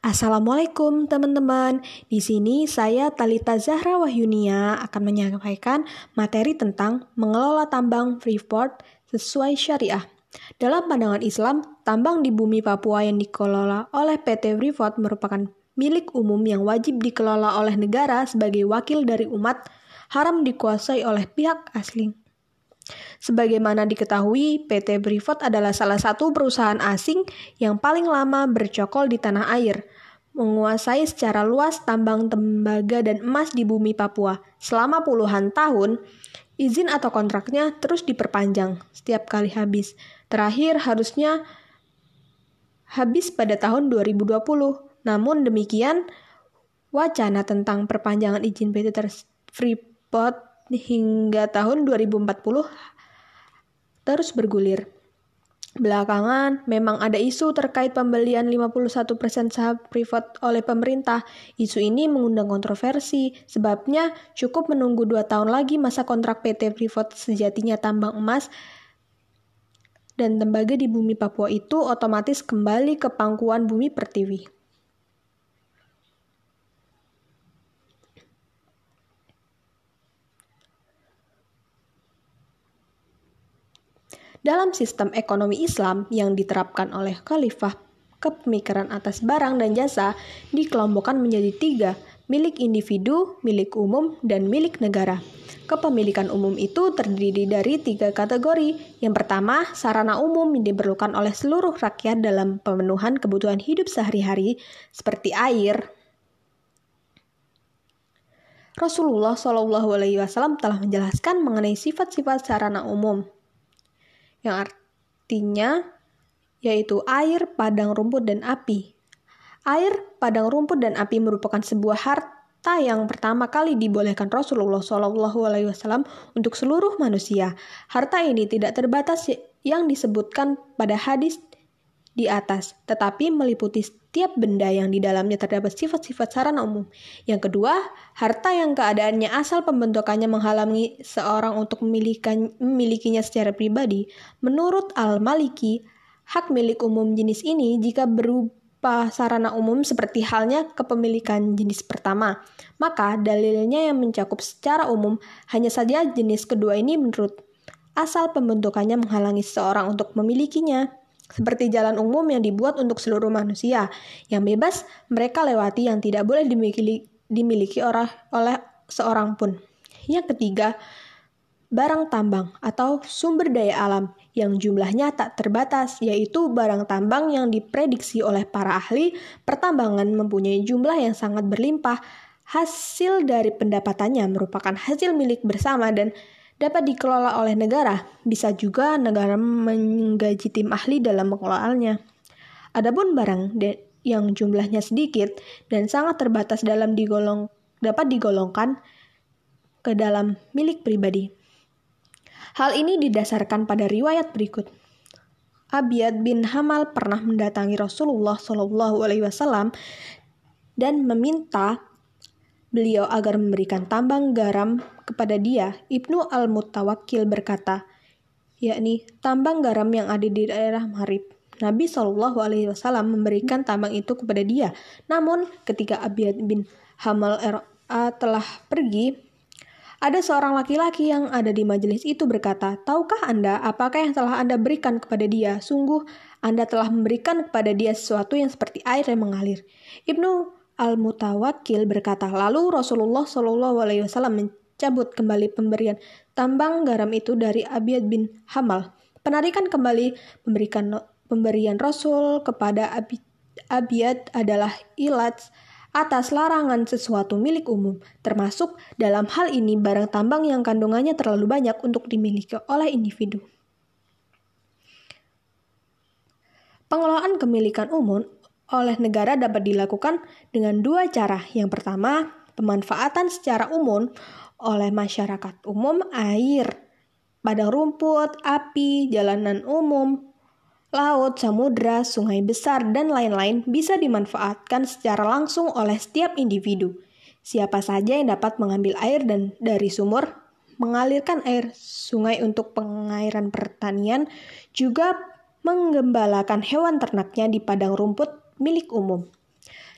Assalamualaikum teman-teman. Di sini saya Talita Zahra Wahyunia akan menyampaikan materi tentang mengelola tambang Freeport sesuai syariah. Dalam pandangan Islam, tambang di bumi Papua yang dikelola oleh PT Freeport merupakan milik umum yang wajib dikelola oleh negara sebagai wakil dari umat, haram dikuasai oleh pihak asing. Sebagaimana diketahui, PT Freeport adalah salah satu perusahaan asing yang paling lama bercokol di tanah air, menguasai secara luas tambang tembaga dan emas di bumi Papua. Selama puluhan tahun, izin atau kontraknya terus diperpanjang setiap kali habis. Terakhir harusnya habis pada tahun 2020. Namun demikian, wacana tentang perpanjangan izin PT Freeport hingga tahun 2040 terus bergulir. Belakangan, memang ada isu terkait pembelian 51% saham privat oleh pemerintah. Isu ini mengundang kontroversi, sebabnya cukup menunggu dua tahun lagi masa kontrak PT Privat sejatinya tambang emas dan tembaga di bumi Papua itu otomatis kembali ke pangkuan bumi pertiwi. Dalam sistem ekonomi Islam yang diterapkan oleh Khalifah, kepemikiran atas barang dan jasa dikelompokkan menjadi tiga, milik individu, milik umum, dan milik negara. Kepemilikan umum itu terdiri dari tiga kategori. Yang pertama, sarana umum yang diperlukan oleh seluruh rakyat dalam pemenuhan kebutuhan hidup sehari-hari, seperti air. Rasulullah Shallallahu Alaihi Wasallam telah menjelaskan mengenai sifat-sifat sarana umum yang artinya yaitu air, padang rumput, dan api. Air, padang rumput, dan api merupakan sebuah harta yang pertama kali dibolehkan Rasulullah SAW untuk seluruh manusia. Harta ini tidak terbatas yang disebutkan pada hadis di atas, tetapi meliputi setiap benda yang di dalamnya terdapat sifat-sifat sarana umum. Yang kedua, harta yang keadaannya asal pembentukannya menghalangi seorang untuk memilikinya secara pribadi. Menurut Al-Maliki, hak milik umum jenis ini jika berupa sarana umum seperti halnya kepemilikan jenis pertama, maka dalilnya yang mencakup secara umum hanya saja jenis kedua ini menurut asal pembentukannya menghalangi seseorang untuk memilikinya seperti jalan umum yang dibuat untuk seluruh manusia, yang bebas mereka lewati yang tidak boleh dimiliki, dimiliki orang, oleh seorang pun. Yang ketiga, barang tambang atau sumber daya alam yang jumlahnya tak terbatas, yaitu barang tambang yang diprediksi oleh para ahli pertambangan mempunyai jumlah yang sangat berlimpah. Hasil dari pendapatannya merupakan hasil milik bersama dan dapat dikelola oleh negara. Bisa juga negara menggaji tim ahli dalam mengelolanya. Adapun barang yang jumlahnya sedikit dan sangat terbatas dalam digolong dapat digolongkan ke dalam milik pribadi. Hal ini didasarkan pada riwayat berikut. Abiyad bin Hamal pernah mendatangi Rasulullah Shallallahu Alaihi Wasallam dan meminta beliau agar memberikan tambang garam kepada dia. Ibnu Al-Mutawakil berkata, yakni tambang garam yang ada di daerah Marib. Nabi Shallallahu Alaihi Wasallam memberikan tambang itu kepada dia. Namun ketika Abiyad bin Hamal RA telah pergi, ada seorang laki-laki yang ada di majelis itu berkata, Tahukah Anda apakah yang telah Anda berikan kepada dia? Sungguh, Anda telah memberikan kepada dia sesuatu yang seperti air yang mengalir. Ibnu Al-Mutawakil berkata, lalu Rasulullah Shallallahu Alaihi Wasallam mencabut kembali pemberian tambang garam itu dari Abiyad bin Hamal. Penarikan kembali memberikan pemberian Rasul kepada Abi, Abiyad adalah ilat atas larangan sesuatu milik umum, termasuk dalam hal ini barang tambang yang kandungannya terlalu banyak untuk dimiliki oleh individu. Pengelolaan kemilikan umum oleh negara dapat dilakukan dengan dua cara. Yang pertama, pemanfaatan secara umum oleh masyarakat umum air, padang rumput, api, jalanan umum, laut, samudra, sungai besar, dan lain-lain bisa dimanfaatkan secara langsung oleh setiap individu. Siapa saja yang dapat mengambil air dan dari sumur, mengalirkan air sungai untuk pengairan pertanian, juga menggembalakan hewan ternaknya di padang rumput milik umum.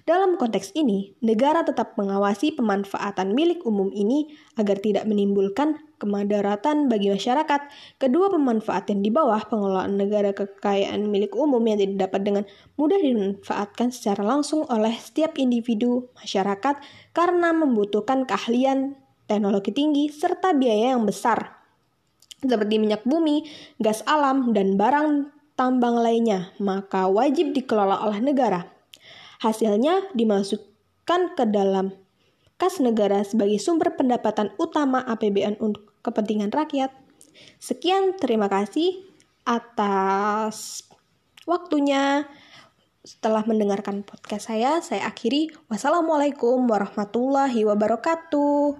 Dalam konteks ini, negara tetap mengawasi pemanfaatan milik umum ini agar tidak menimbulkan kemadaratan bagi masyarakat. Kedua pemanfaatan di bawah pengelolaan negara kekayaan milik umum yang tidak dapat dengan mudah dimanfaatkan secara langsung oleh setiap individu masyarakat karena membutuhkan keahlian, teknologi tinggi, serta biaya yang besar seperti minyak bumi, gas alam, dan barang tambang lainnya, maka wajib dikelola oleh negara. Hasilnya dimasukkan ke dalam kas negara sebagai sumber pendapatan utama APBN untuk kepentingan rakyat. Sekian, terima kasih atas waktunya. Setelah mendengarkan podcast saya, saya akhiri. Wassalamualaikum warahmatullahi wabarakatuh.